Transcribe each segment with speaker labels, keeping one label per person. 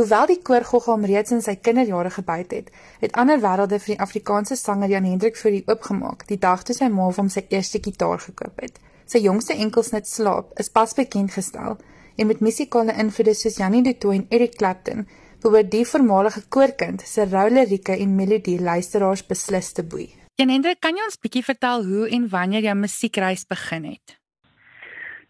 Speaker 1: Hoewel die koor Goggam reeds in sy kinderjare gebyt het, het ander wêrelde vir die Afrikaanse sanger Jan Hendrik vir die oopgemaak die dag toe sy ma hom sy eerste gitaar gekoop het. Sy jongste enkelsnit Slaap is pas bekend gestel en met musikale invloede soos Janie Du Toit en Eric Clapton behoort die voormalige koorkind se rou lirieke en melodie luisteraars beslis te boei. Jan Hendrik, kan jy ons bietjie vertel hoe en wanneer jou musiekreis begin het?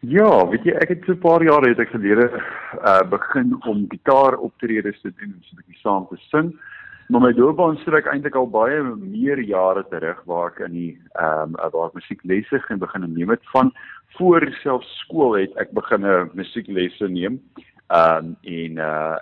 Speaker 2: Ja, weet jy, ek het so 'n paar jare het ek gelede uh begin om gitaar optredes te doen en so 'n bietjie saam te sing. Maar my loopbaan strek eintlik al baie meer jare terug waar ek in die ehm um, waar ek musieklesse gaan begin neem het van voor self skool het ek begin 'n musieklesse neem. Ehm um, en uh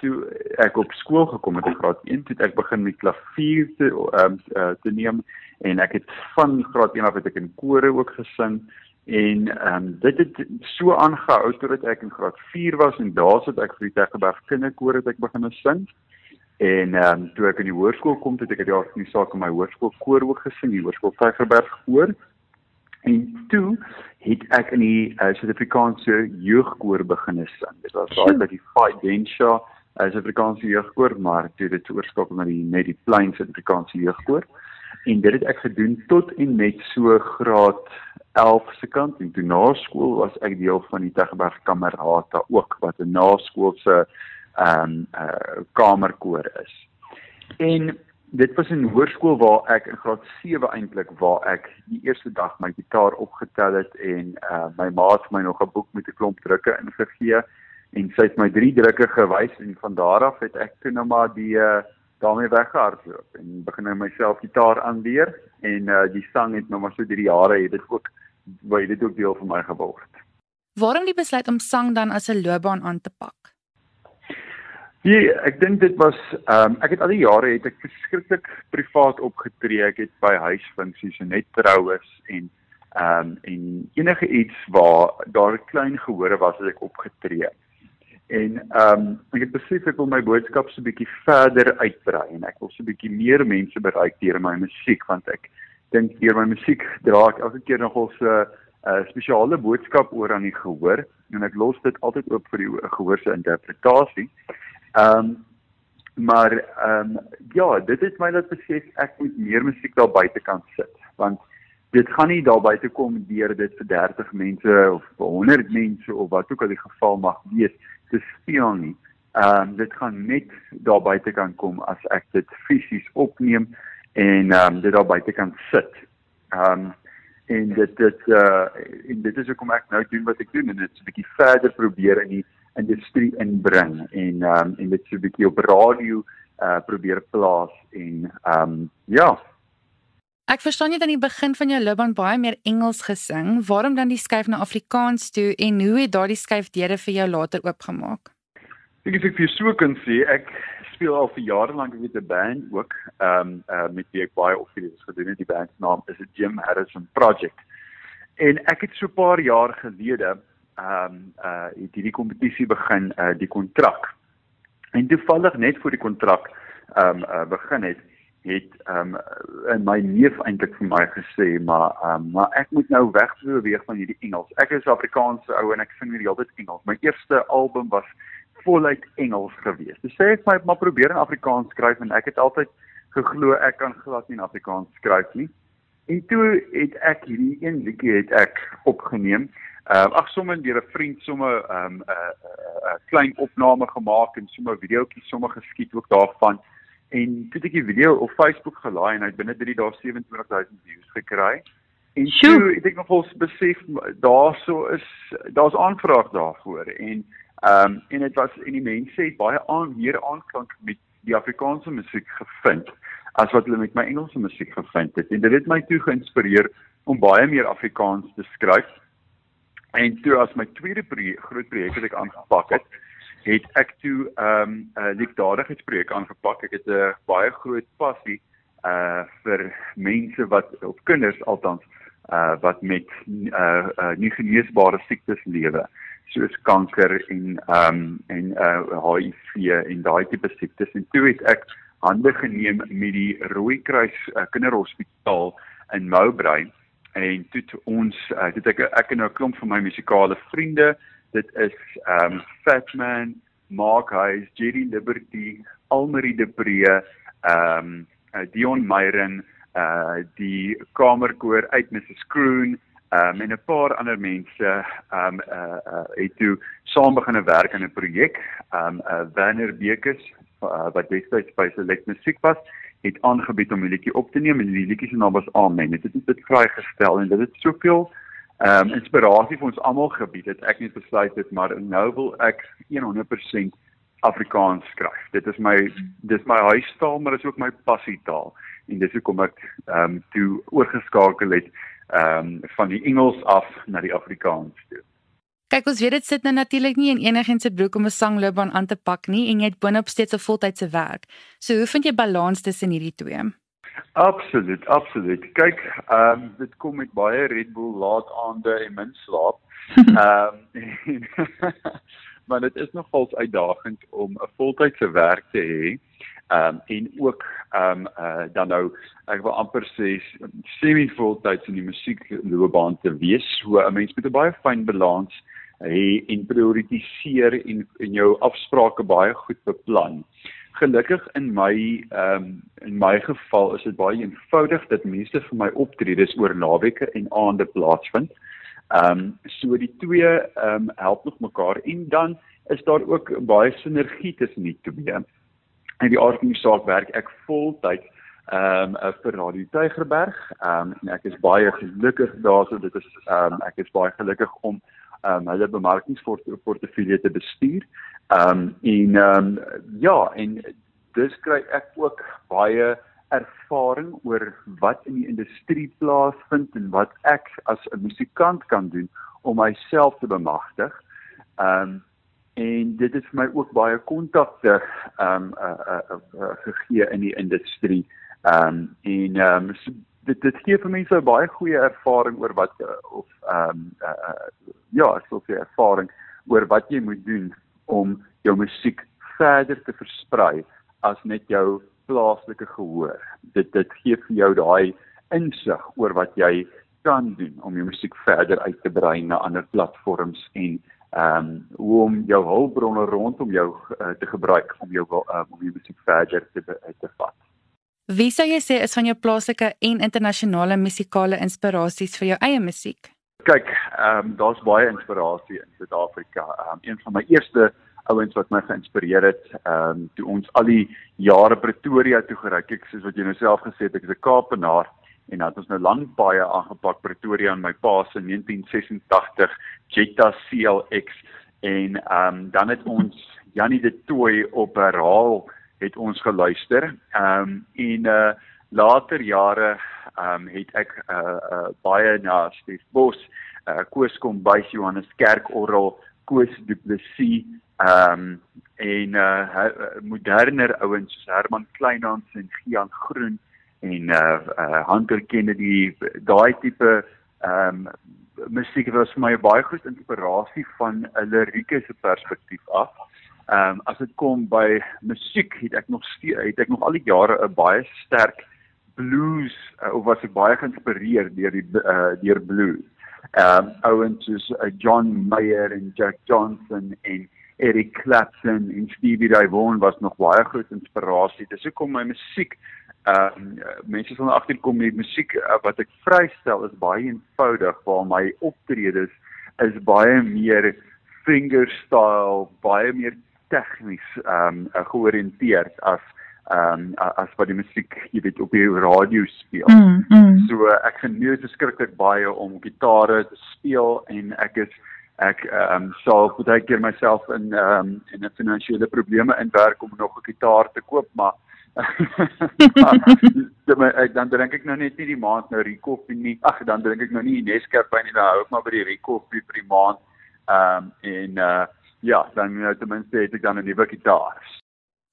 Speaker 2: toe ek op skool gekom het in graad 1 het ek begin met klavier te ehm um, uh, te neem en ek het van graad 1 af het ek in kore ook gesing En ehm um, dit het so aangehou totdat ek in graad 4 was en daar sit ek vir die Teggeberg kinderkoor het ek begin sing. En ehm um, toe ek in die hoërskool kom, het ek dit jaar in die saak in my hoërskool koor ook gesing, die hoërskool Teggeberg koor. En toe het ek in die uh, Suid-Afrikaanse jeugkoor begin sing. Dit was daai by die Fight Densha as 'n Afrikaanse jeugkoor, maar toe dit oorskakel na die net die Plain Suid-Afrikaanse jeugkoor. En dit het ek gedoen tot en met so graad 11 se kant en toe na skool was ek deel van die Tegberg Kamerata ook wat 'n naskoolse ehm um, uh, kamerkoor is. En dit was 'n hoërskool waar ek in graad 7 eintlik waar ek die eerste dag my gitaar opgetel het en uh, my ma het my nog 'n boek met 'n klomp drukke ingegee en sy het my drie drukke gewys en van daar af het ek toe nou maar die uh, daarmee weggehardloop en begin nou myself gitaar aanleer en uh, die sang het nou maar so drie jare het dit ook baie dit ook deel van my geword.
Speaker 1: Waarom die besluit om sang dan as 'n loopbaan aan te pak?
Speaker 2: Ja, ek dink dit was ehm um, ek het al die jare het ek verskriklik privaat opgetree. Ek het by huisfunksies en net troues en ehm um, en enige iets waar daar 'n klein gehore was as ek opgetree. En ehm um, ek besef ek wil my boodskap so 'n bietjie verder uitbrei en ek wil so 'n bietjie meer mense bereik deur my musiek want ek dink deur my musiek dra ek elke keer nogal so 'n uh, spesiale boodskap oor aan die gehoor en ek los dit altyd oop vir die gehoor se interpretasie. Ehm um, maar ehm um, ja, dit het my laat besef ek moet meer musiek daar buite kan sit want dit gaan nie daar buite kom deur dit vir 30 mense of 100 mense of wat ook al die geval mag wees te speel nie. Ehm um, dit gaan net daar buite kan kom as ek dit fisies opneem en ehm um, dit daar buite kan sit. Ehm um, en dit dit uh en dit is hoekom ek nou doen wat ek doen en dit 'n bietjie verder probeer in die industrie inbring en ehm um, en dit so 'n bietjie op radio uh probeer plaas en ehm um, ja.
Speaker 1: Ek verstaan jy dan in die begin van jou loopbaan baie meer Engels gesing. Waarom dan die skuif na Afrikaans toe en hoe het daardie skuif deure vir jou later oopgemaak?
Speaker 2: Ek sê ek vir so kan sê ek speel al vir jare lank met 'n band ook. Ehm um, uh, met wie ek baie optredes gedoen het. Die band se naam is die Jim Harrison Project. En ek het so 'n paar jaar gelede ehm um, uh het hierdie kompetisie begin uh die kontrak. En toevallig net voor die kontrak ehm um, uh begin het het ehm um, my neef eintlik vir my gesê maar ehm um, maar ek moet nou wegbeweeg van hierdie Engels. Ek is Afrikaanse ou en ek sing nie die hele tyd Engels. My eerste album was voluit Engels gewees. Dis sê ek my maar probeer in Afrikaans skryf en ek het altyd geglo ek kan glad nie in Afrikaans skryf nie. En toe het ek hierdie een liedjie het ek opgeneem. Ehm uh, ag sommer deur 'n vriend sommer ehm 'n um, 'n uh, uh, uh, klein opname gemaak en sommer videoetjies sommer geskiet ook daarvan. En toe het ek die video op Facebook gelaai en hy het binne 3 dae 27000 views gekry. En toe het ek nogal besef daarso is daar's aanvraag daarvoor en Ehm um, en dit was en die mense het baie aan meer aanklank met die Afrikaanse musiek gevind as wat hulle met my Engelse musiek gevind het. En dit het my toe geïnspireer om baie meer Afrikaans te skryf. En toe as my tweede projek, groot projek wat ek aangepak het, het ek toe ehm um, 'n uh, liefdadigheidsprojek aangepak. Ek het 'n baie groot passie uh vir mense wat op kinders althans uh wat met uh, uh nie geneesbare siektes lewe soos kanker en ehm um, en uh HIV en daai tipe siektes en toe het ek hande geneem met die Rooikruis uh, Kinderhospitaal in Moubrey en toe ons uh, dit ek ek en 'n klomp van my musikale vriende dit is ehm um, Fatman Mark Hayes, Jerry Liberty, Almarie de Pre, ehm um, Dion Meyren, uh die kamerkoor uit Mrs Kroon um, en 'n paar ander mense um uh, uh het toe saam begin werk aan 'n projek. Um uh Werner Bekes uh, wat destyds by Select Musiek was, het aangebied om 'n liedjie op te neem en die liedjie se naam was Amen. Dit het dit vry gestel en dit het soveel um inspirasie vir ons almal gebied het. Ek net besluit dit maar nou wil ek 100% Afrikaans skryf. Dit is my dis my huistaal, maar dit is ook my passietaal en dis hoekom ek ehm um, toe oorgeskakel het ehm um, van die Engels af na die Afrikaans toe.
Speaker 1: Kyk, ons weet dit sit nou natuurlik nie in enigiets se broek om 'n sangloopbaan aan te pak nie en jy het boonop steeds 'n voltydse werk. So hoe vind jy balans tussen hierdie twee?
Speaker 2: Absoluut, absoluut. Kyk, ehm um, dit kom met baie Red Bull laat aande en min slaap. Ehm um, maar dit is nogals uitdagend om 'n voltydse werk te hê. Ehm um, en ook ehm um, uh dan nou ek wil amper sê semi voltyds in die musiekloopbaan te wees. So 'n mens moet 'n baie fyn balans hê en prioritiseer en en jou afsprake baie goed beplan. Gelukkig in my ehm um, in my geval is dit baie eenvoudig dat meeste van my optredes oor naweke en aande plaasvind. Ehm um, so die twee ehm um, help nog mekaar en dan is daar ook baie sinergie tussen die twee. In die aard van die saak werk ek voltyds ehm um, vir Radio Tygerberg. Ehm um, en ek is baie gelukkig daarso dit is ehm um, ek is baie gelukkig om ehm um, hulle bemarkingsportefeulje te bestuur. Ehm um, en ehm um, ja, en dis kry ek ook baie ervaring oor wat in die industrie plaasvind en wat ek as 'n musikant kan doen om myself te bemagtig. Ehm um, en dit het vir my ook baie kontakte ehm um, uh, uh, uh, gegee in die industrie. Ehm um, en ehm um, so dit dit gee vir mense baie goeie ervaring oor wat uh, of ehm um, uh, uh, ja, so 'n ervaring oor wat jy moet doen om jou musiek verder te versprei as net jou plaaslike gehoor. Dit dit gee vir jou daai insig oor wat jy kan doen om jou musiek verder uit te brei na ander platforms en ehm um, hoe om jou hulpbronne rondom jou uh, te gebruik om jou uh, om jou musiek verder te te vat.
Speaker 1: Wie sou jy sê is van jou plaaslike en internasionale musikale inspirasies vir jou eie musiek?
Speaker 2: Kyk, ehm um, daar's baie inspirasie in Suid-Afrika. Ehm um, een van my eerste ouens wat my geïnspireer het, ehm um, toe ons al die jare Pretoria toe gery. Kyk, soos wat jy nou self gesê het, ek is 'n Kaapenaar en dan het ons nou lank baie aangepak Pretoria in my pa se 1986 Jetta CLX en ehm um, dan het ons Janie de Tooi op herhaal het ons geluister. Ehm um, en uh later jare ehm um, het ek uh, uh baie na Stef Bos, uh Koos Kombuis, Johannes Kerkorrel, Koos Du Plessis Ehm um, en uh moderner ouens soos Herman Kleinhans en Gian Groen en uh, uh Hunter Kennedy daai tipe ehm um, musiek was vir my baie groot inspirasie van 'n lirieke se perspektief af. Ehm um, as dit kom by musiek het ek nog steeds het ek nog al die jare 'n baie sterk blues uh, of was ek baie geïnspireer deur die uh, deur blues. Ehm um, ouens soos uh, John Mayer en Jack Johnson en Eric Clapton en Stevie Ray Vaughan was nog baie groot inspirasie. Dis hoekom my musiek ehm uh, mense sal agterkom met musiek uh, wat ek vrystel is baie eenvoudig waar my optredes is baie meer fingerstyle, baie meer tegnies ehm um, georiënteerd as ehm um, as wat die musiek jy weet op die radio speel. Mm, mm. So ek geniet beskiklik baie om gitare te speel en ek is ek ehm um, sal baie keer myself in ehm um, in 'n finansiële probleme inwerk om nog 'n gitaar te koop maar ek dan dink ek nou net nie die maand nou Recoffee nie. Ag dan dink ek nou nie Nescafe nie, dan hou ek maar by die Recoffee vir die maand. Ehm um, en uh ja, dan nou ten minste het ek dan 'n nuwe gitaar.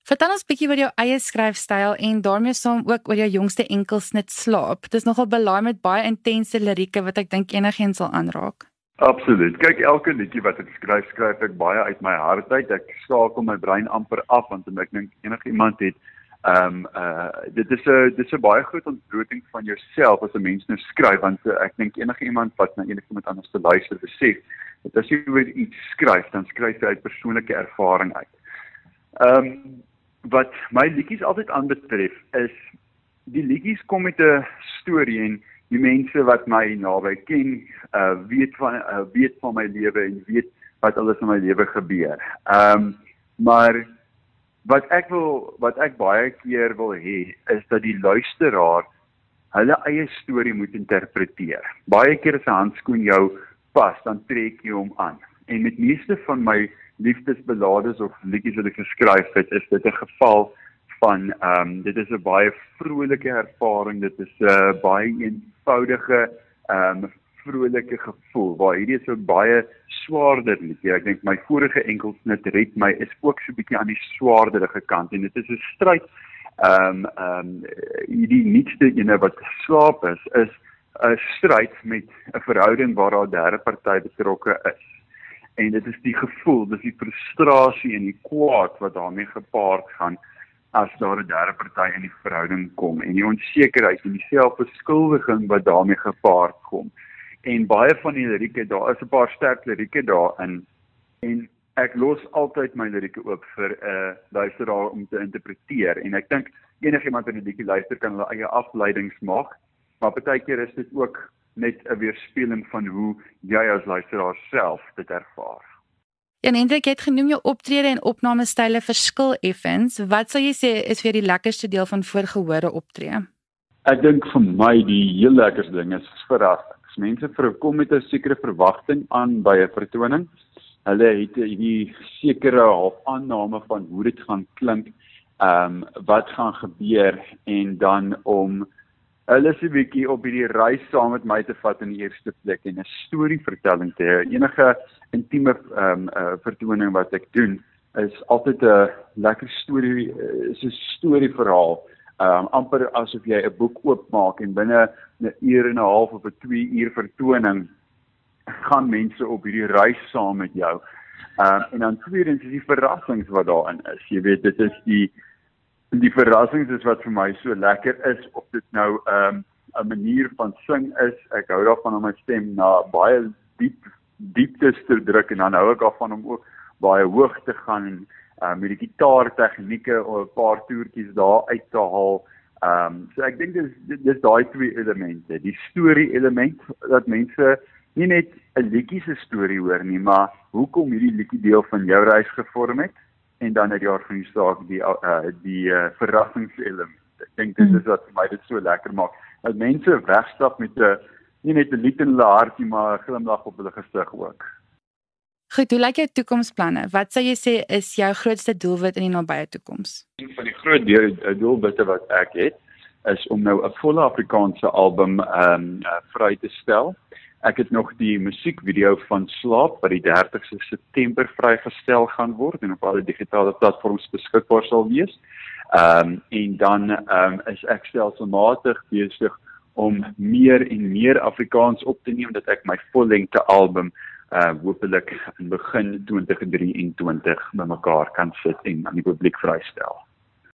Speaker 1: Vertel ons bietjie oor jou eie skryfstyl en daarmee saam ook oor jou jongste enkelsnit slaap. Dit is nogal belaai met baie intense lirieke wat ek dink enigiemand sal aanraak.
Speaker 2: Absoluut. Kyk, elke liedjie wat ek skryf, skryf ek baie uit my hart uit. Ek skakel my brein amper af want ek dink enigiemand het ehm um, uh dit is 'n dit is 'n baie groot ontbloting van jouself as 'n mens nou skryf want uh, ek dink enigiemand wat na enigiemand anders te luister besef dat as jy oor iets skryf, dan skryf jy uit persoonlike ervaring uit. Ehm um, wat my liedjies altyd aanbetref is die liedjies kom met 'n storie en die mense wat my naby ken, uh weet van uh, weet van my lewe en weet wat alles in my lewe gebeur. Ehm um, maar wat ek wil wat ek baie keer wil hê is dat die luisteraar hulle eie storie moet interpreteer. Baie keer as 'n handskoen jou pas, dan trek jy hom aan. En met meeste van my liefdesbelades of liedjies wat ek geskryf het, is dit 'n geval van ehm um, dit is 'n baie vrolike ervaring, dit is 'n uh, baie eenvoudige ehm um, vrolike gevoel waar hierdie is 'n baie swaarder liedjie. Ek dink my vorige enkelsnit red my is ook so 'n bietjie aan die swaarderige kant en dit is 'n stryd ehm um, ehm um, die nuutste ene wat slaap is is 'n stryd met 'n verhouding waar daar 'n derde party betrokke is. En dit is die gevoel, dis die frustrasie en die kwaad wat daarmee gepaard gaan as daar 'n derde party in die verhouding kom en die onsekerheid en die selfbeskuldiging wat daarmee gepaard kom. En baie van die lirieke, daar is 'n paar sterk lirieke daarin en ek los altyd my lirieke oop vir 'n uh, luisteraar om te interpreteer en ek dink enigiemand wat 'n liedjie luister kan hulle eie afleidings maak maar baie keer is dit ook net 'n weerspieëling van hoe jy as luisteraar self dit ervaar.
Speaker 1: Ja, Hendrik het genoem jou optrede en opnamestyle verskil effens. Wat sou jy sê is vir die lekkerste deel van voorgehore optree?
Speaker 2: Ek dink vir my die heel lekkerste ding is verrassings. Mense verkom met 'n sekere verwagting aan by 'n vertoning hulle het hierdie sekere half aanname van hoe dit gaan klink, ehm um, wat gaan gebeur en dan om hulle se bietjie op hierdie reis saam met my te vat in die eerste plek en 'n storievertelling te hê. Enige intieme ehm um, uh, vertoning wat ek doen is altyd 'n lekker storie, is 'n storieverhaal. Ehm um, amper asof jy 'n boek oopmaak en binne 'n uur en 'n half of 'n 2 uur vertoning gaan mense op hierdie reis saam met jou. Ehm uh, en dan tweedens is die verrassings wat daarin is. Jy weet dit is die die verrassings is wat vir my so lekker is of dit nou ehm um, 'n manier van sing is. Ek hou daarvan om my stem na baie diep dieptes te druk en dan hou ek daarvan om ook baie hoog te gaan en uh, met die gitaar tegnieke of 'n paar toertjies daar uit te haal. Ehm um, so ek dink dis dis daai twee elemente. Die storie element dat mense nie net 'n liedjie se storie hoor nie, maar hoekom hierdie liedjie deel van jou reis gevorm het en dan uit jaar van die saak die uh, die uh, verrassingselement. Ek dink dit is wat my dit so lekker maak. Dat mense wegstap met 'n nie net 'n lied in hulle hartie, maar 'n glimlag op hulle gesig ook.
Speaker 1: Goed, hoe lyk jou toekomsplanne? Wat sou jy sê is jou grootste doelwit in die nabye toekoms?
Speaker 2: Een van die groot doelwitte wat ek het, is om nou 'n volle Afrikaanse album ehm um, uh, vry te stel. Ek het nog die musiekvideo van Slaap wat die 30ste September vrygestel gaan word en op alle digitale platforms beskikbaar sal wees. Ehm um, en dan ehm um, is ek stelselmatig besig om meer en meer Afrikaans op te neem dat ek my vollengte album uh hopelik in begin 2023 bymekaar kan sit en aan die publiek vrystel.